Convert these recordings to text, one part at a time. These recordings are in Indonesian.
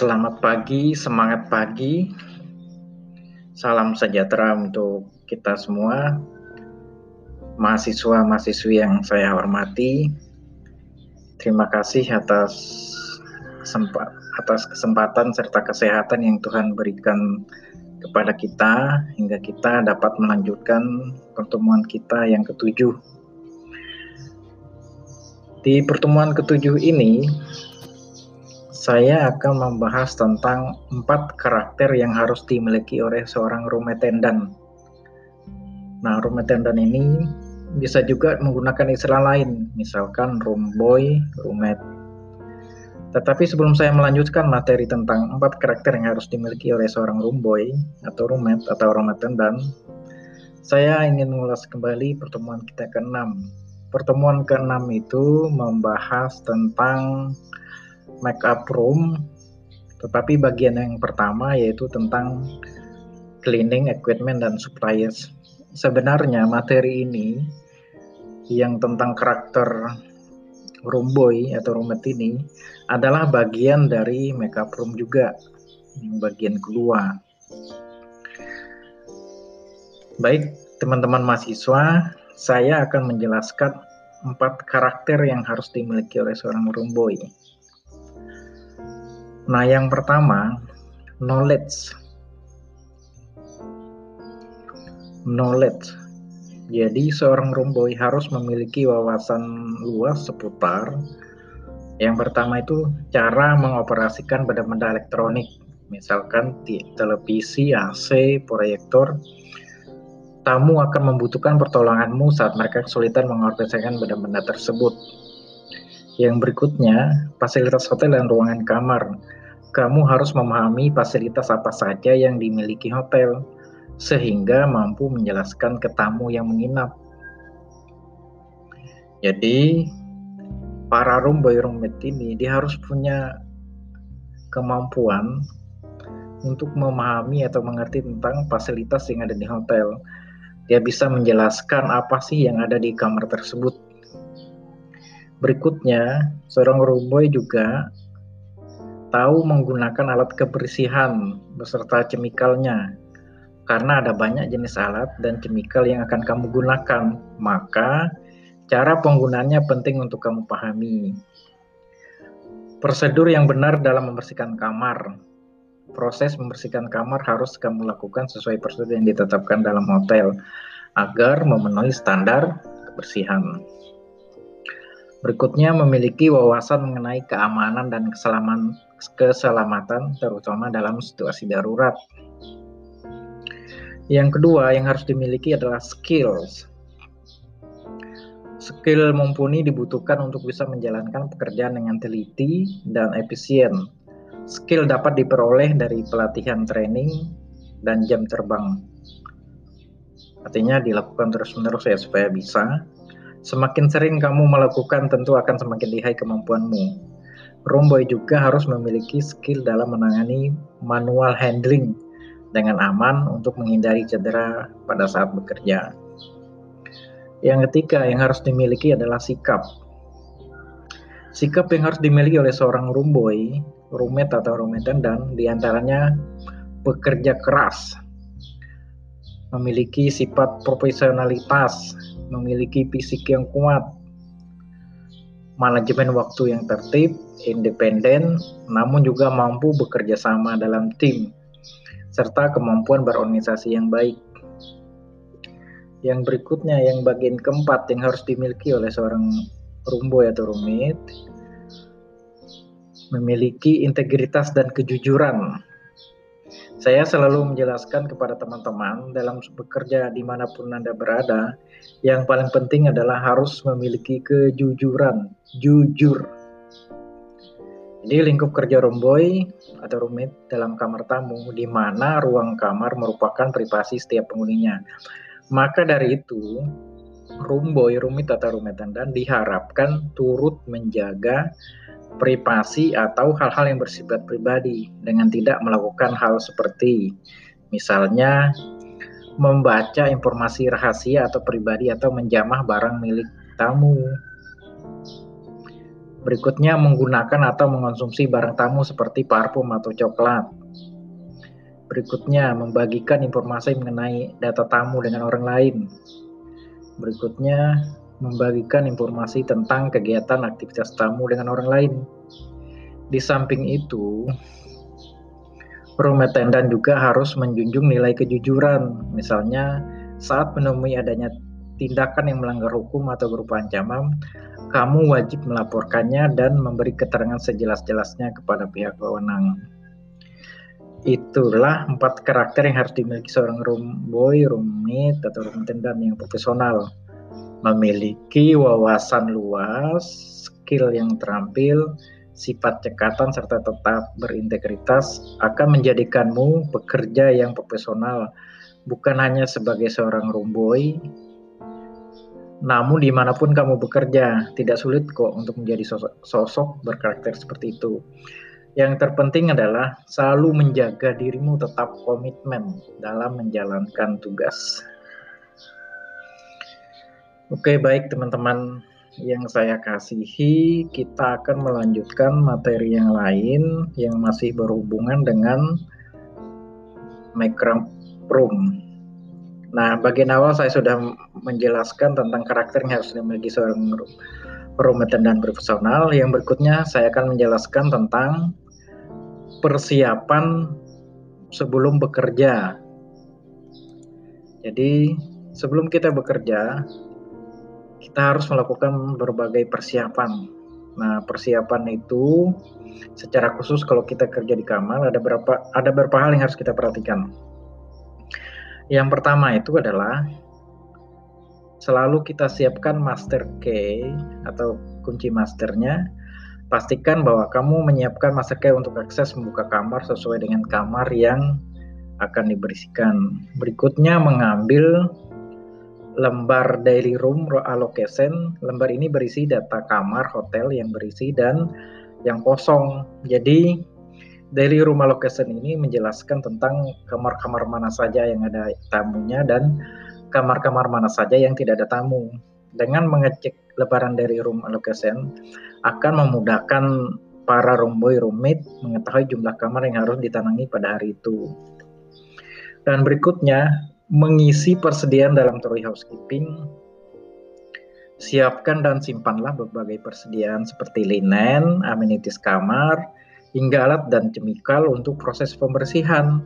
Selamat pagi, semangat pagi. Salam sejahtera untuk kita semua. Mahasiswa-mahasiswi yang saya hormati. Terima kasih atas atas kesempatan serta kesehatan yang Tuhan berikan kepada kita hingga kita dapat melanjutkan pertemuan kita yang ketujuh. Di pertemuan ketujuh ini, saya akan membahas tentang empat karakter yang harus dimiliki oleh seorang room attendant. Nah, room attendant ini bisa juga menggunakan istilah lain, misalkan room boy, roommate. Tetapi sebelum saya melanjutkan materi tentang empat karakter yang harus dimiliki oleh seorang room boy atau roommate atau room attendant, saya ingin mengulas kembali pertemuan kita ke-6. Pertemuan ke-6 itu membahas tentang makeup room tetapi bagian yang pertama yaitu tentang cleaning equipment dan suppliers sebenarnya materi ini yang tentang karakter room boy atau roommate ini adalah bagian dari makeup room juga yang bagian kedua. Baik teman-teman mahasiswa saya akan menjelaskan empat karakter yang harus dimiliki oleh seorang room boy Nah, yang pertama, knowledge. Knowledge. Jadi, seorang romboy harus memiliki wawasan luas seputar yang pertama itu cara mengoperasikan benda-benda elektronik, misalkan televisi, AC, proyektor. Tamu akan membutuhkan pertolonganmu saat mereka kesulitan mengoperasikan benda-benda tersebut. Yang berikutnya, fasilitas hotel dan ruangan kamar kamu harus memahami fasilitas apa saja yang dimiliki hotel, sehingga mampu menjelaskan ke tamu yang menginap. Jadi, para room boy roommate ini dia harus punya kemampuan untuk memahami atau mengerti tentang fasilitas yang ada di hotel. Dia bisa menjelaskan apa sih yang ada di kamar tersebut. Berikutnya, seorang room boy juga tahu menggunakan alat kebersihan beserta chemicalnya karena ada banyak jenis alat dan chemical yang akan kamu gunakan maka cara penggunaannya penting untuk kamu pahami. Prosedur yang benar dalam membersihkan kamar. Proses membersihkan kamar harus kamu lakukan sesuai prosedur yang ditetapkan dalam hotel agar memenuhi standar kebersihan Berikutnya memiliki wawasan mengenai keamanan dan keselamatan keselamatan terutama dalam situasi darurat. Yang kedua yang harus dimiliki adalah skills. Skill mumpuni dibutuhkan untuk bisa menjalankan pekerjaan dengan teliti dan efisien. Skill dapat diperoleh dari pelatihan training dan jam terbang. Artinya dilakukan terus-menerus ya supaya bisa. Semakin sering kamu melakukan tentu akan semakin lihai kemampuanmu Romboy juga harus memiliki skill dalam menangani manual handling dengan aman untuk menghindari cedera pada saat bekerja. Yang ketiga yang harus dimiliki adalah sikap. Sikap yang harus dimiliki oleh seorang rumboy, roommate atau roommate dan di antaranya bekerja keras, memiliki sifat profesionalitas, memiliki fisik yang kuat, manajemen waktu yang tertib, independen, namun juga mampu bekerja sama dalam tim, serta kemampuan berorganisasi yang baik. Yang berikutnya, yang bagian keempat yang harus dimiliki oleh seorang rumboy atau rumit, memiliki integritas dan kejujuran saya selalu menjelaskan kepada teman-teman dalam bekerja di mana pun Anda berada, yang paling penting adalah harus memiliki kejujuran, jujur. Jadi lingkup kerja romboy atau rumit dalam kamar tamu, di mana ruang kamar merupakan privasi setiap penghuninya. Maka dari itu, rumboy, rumit atau rumit dan diharapkan turut menjaga privasi atau hal-hal yang bersifat pribadi dengan tidak melakukan hal seperti misalnya membaca informasi rahasia atau pribadi atau menjamah barang milik tamu. Berikutnya menggunakan atau mengonsumsi barang tamu seperti parfum atau coklat. Berikutnya membagikan informasi mengenai data tamu dengan orang lain. Berikutnya membagikan informasi tentang kegiatan aktivitas tamu dengan orang lain. Di samping itu, room attendant juga harus menjunjung nilai kejujuran. Misalnya, saat menemui adanya tindakan yang melanggar hukum atau berupa ancaman, kamu wajib melaporkannya dan memberi keterangan sejelas-jelasnya kepada pihak berwenang. Itulah empat karakter yang harus dimiliki seorang room boy, roommate, atau room attendant yang profesional. Memiliki wawasan luas, skill yang terampil, sifat cekatan, serta tetap berintegritas akan menjadikanmu pekerja yang profesional, bukan hanya sebagai seorang room boy, namun di mana pun kamu bekerja, tidak sulit kok untuk menjadi sosok, sosok berkarakter seperti itu. Yang terpenting adalah selalu menjaga dirimu tetap komitmen dalam menjalankan tugas. Oke, baik teman-teman yang saya kasihi, kita akan melanjutkan materi yang lain yang masih berhubungan dengan room. Nah, bagian awal saya sudah menjelaskan tentang karakter yang harus dimiliki seorang roommate dan profesional. Yang berikutnya saya akan menjelaskan tentang persiapan sebelum bekerja. Jadi, sebelum kita bekerja, kita harus melakukan berbagai persiapan. Nah, persiapan itu secara khusus kalau kita kerja di kamar ada berapa ada beberapa hal yang harus kita perhatikan. Yang pertama itu adalah selalu kita siapkan master key atau kunci masternya. Pastikan bahwa kamu menyiapkan master key untuk akses membuka kamar sesuai dengan kamar yang akan diberisikan. Berikutnya mengambil lembar daily room allocation. Lembar ini berisi data kamar hotel yang berisi dan yang kosong. Jadi daily room allocation ini menjelaskan tentang kamar-kamar mana saja yang ada tamunya dan kamar-kamar mana saja yang tidak ada tamu. Dengan mengecek lebaran dari room allocation akan memudahkan para room boy roommate mengetahui jumlah kamar yang harus ditanami pada hari itu. Dan berikutnya, mengisi persediaan dalam Tory Housekeeping. Siapkan dan simpanlah berbagai persediaan seperti linen, amenities kamar, hingga alat dan chemical untuk proses pembersihan.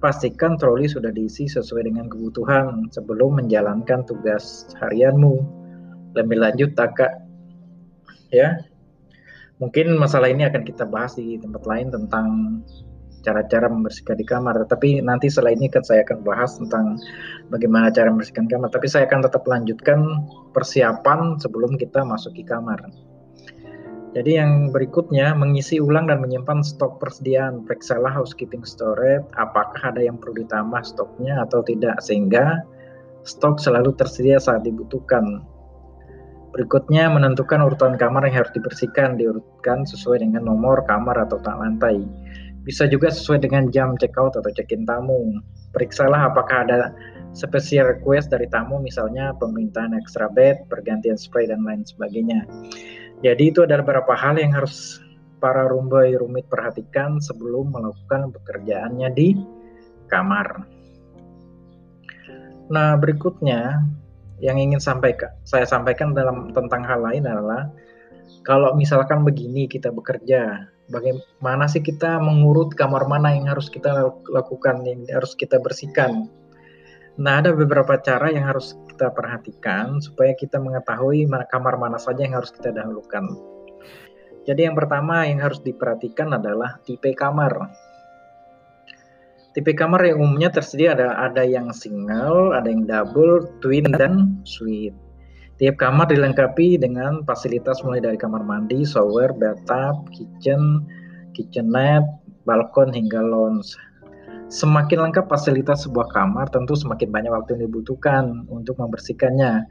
Pastikan troli sudah diisi sesuai dengan kebutuhan sebelum menjalankan tugas harianmu. Lebih lanjut, Taka, ya, mungkin masalah ini akan kita bahas di tempat lain tentang cara-cara membersihkan di kamar. Tapi nanti setelah ini kan saya akan bahas tentang bagaimana cara membersihkan kamar. Tapi saya akan tetap lanjutkan persiapan sebelum kita masuk ke kamar. Jadi yang berikutnya mengisi ulang dan menyimpan stok persediaan. Periksalah housekeeping storage, apakah ada yang perlu ditambah stoknya atau tidak sehingga stok selalu tersedia saat dibutuhkan. Berikutnya menentukan urutan kamar yang harus dibersihkan, diurutkan sesuai dengan nomor kamar atau tak lantai. Bisa juga sesuai dengan jam check out atau check-in tamu. Periksalah apakah ada special request dari tamu misalnya permintaan extra bed, pergantian spray dan lain sebagainya. Jadi itu ada beberapa hal yang harus para rumbai rumit perhatikan sebelum melakukan pekerjaannya di kamar. Nah, berikutnya yang ingin sampaikan saya sampaikan dalam tentang hal lain adalah kalau misalkan begini kita bekerja, bagaimana sih kita mengurut kamar mana yang harus kita lakukan, yang harus kita bersihkan. Nah, ada beberapa cara yang harus kita perhatikan supaya kita mengetahui kamar mana saja yang harus kita dahulukan. Jadi yang pertama yang harus diperhatikan adalah tipe kamar. Tipe kamar yang umumnya tersedia ada ada yang single, ada yang double, twin dan suite. Tiap kamar dilengkapi dengan fasilitas mulai dari kamar mandi, shower, bathtub, kitchen, kitchenette, balkon hingga lounge. Semakin lengkap fasilitas sebuah kamar, tentu semakin banyak waktu yang dibutuhkan untuk membersihkannya.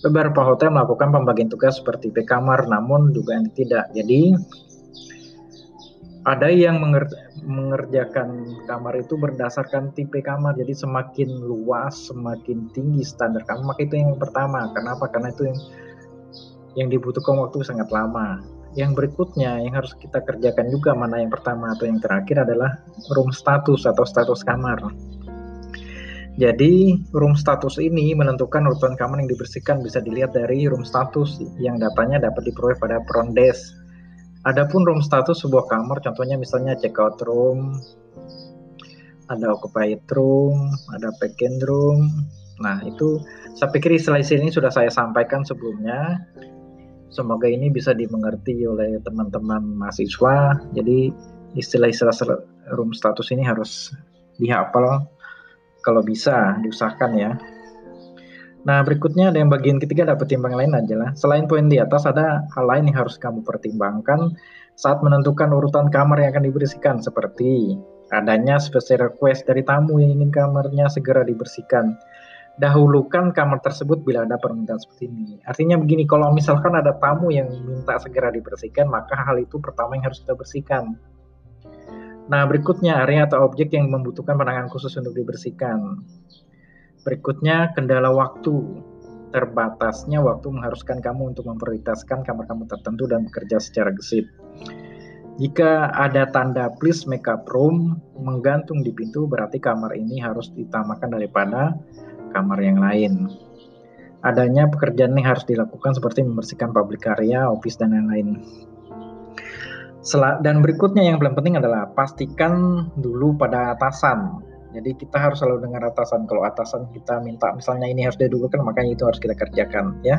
Beberapa hotel melakukan pembagian tugas seperti P kamar, namun juga yang tidak. Jadi, ada yang mengerjakan kamar itu berdasarkan tipe kamar. Jadi semakin luas, semakin tinggi standar kamar, maka itu yang pertama. Kenapa? Karena itu yang yang dibutuhkan waktu sangat lama. yang berikutnya yang harus kita kerjakan juga mana yang pertama atau yang terakhir adalah room status atau status kamar. Jadi room status ini menentukan urutan kamar yang dibersihkan bisa dilihat dari room status yang datanya dapat diperoleh pada front desk. Adapun room status sebuah kamar contohnya misalnya check out room, ada occupied room, ada check-in room. Nah, itu saya pikir istilah-istilah ini sudah saya sampaikan sebelumnya. Semoga ini bisa dimengerti oleh teman-teman mahasiswa. Jadi istilah-istilah room status ini harus dihafal kalau bisa diusahakan ya. Nah, berikutnya ada yang bagian ketiga dapat timbang lain adalah selain poin di atas ada hal lain yang harus kamu pertimbangkan saat menentukan urutan kamar yang akan dibersihkan seperti adanya special request dari tamu yang ingin kamarnya segera dibersihkan. Dahulukan kamar tersebut bila ada permintaan seperti ini. Artinya begini, kalau misalkan ada tamu yang minta segera dibersihkan, maka hal itu pertama yang harus kita bersihkan. Nah, berikutnya area atau objek yang membutuhkan penanganan khusus untuk dibersihkan. Berikutnya, kendala waktu. Terbatasnya waktu mengharuskan kamu untuk memprioritaskan kamar-kamar tertentu dan bekerja secara gesit. Jika ada tanda please make up room menggantung di pintu, berarti kamar ini harus ditamakan daripada kamar yang lain. Adanya pekerjaan yang harus dilakukan seperti membersihkan public area, office, dan lain-lain. Dan berikutnya yang paling penting adalah pastikan dulu pada atasan. Jadi kita harus selalu dengar atasan. Kalau atasan kita minta misalnya ini harus didulukan, maka itu harus kita kerjakan ya.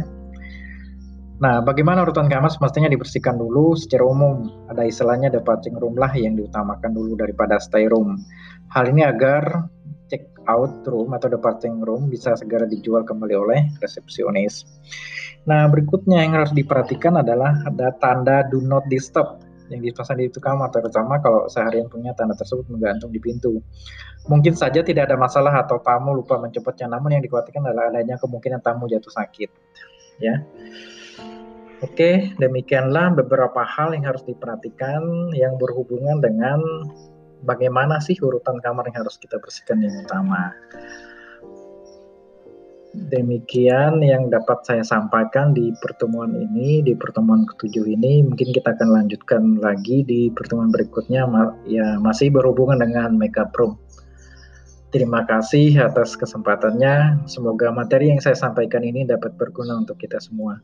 Nah, bagaimana urutan kamar semestinya dibersihkan dulu secara umum. Ada istilahnya departing room lah yang diutamakan dulu daripada stay room. Hal ini agar check out room atau departing room bisa segera dijual kembali oleh resepsionis. Nah, berikutnya yang harus diperhatikan adalah ada tanda do not disturb yang dipasang di kamar, terutama kalau seharian punya tanda tersebut menggantung di pintu. Mungkin saja tidak ada masalah atau tamu lupa mencopotnya, namun yang dikhawatirkan adalah adanya kemungkinan tamu jatuh sakit. Ya. Oke, demikianlah beberapa hal yang harus diperhatikan yang berhubungan dengan bagaimana sih urutan kamar yang harus kita bersihkan yang utama. Demikian yang dapat saya sampaikan di pertemuan ini, di pertemuan ketujuh ini. Mungkin kita akan lanjutkan lagi di pertemuan berikutnya, ya masih berhubungan dengan Makeup Room. Terima kasih atas kesempatannya. Semoga materi yang saya sampaikan ini dapat berguna untuk kita semua.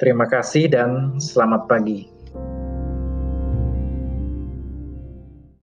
Terima kasih dan selamat pagi.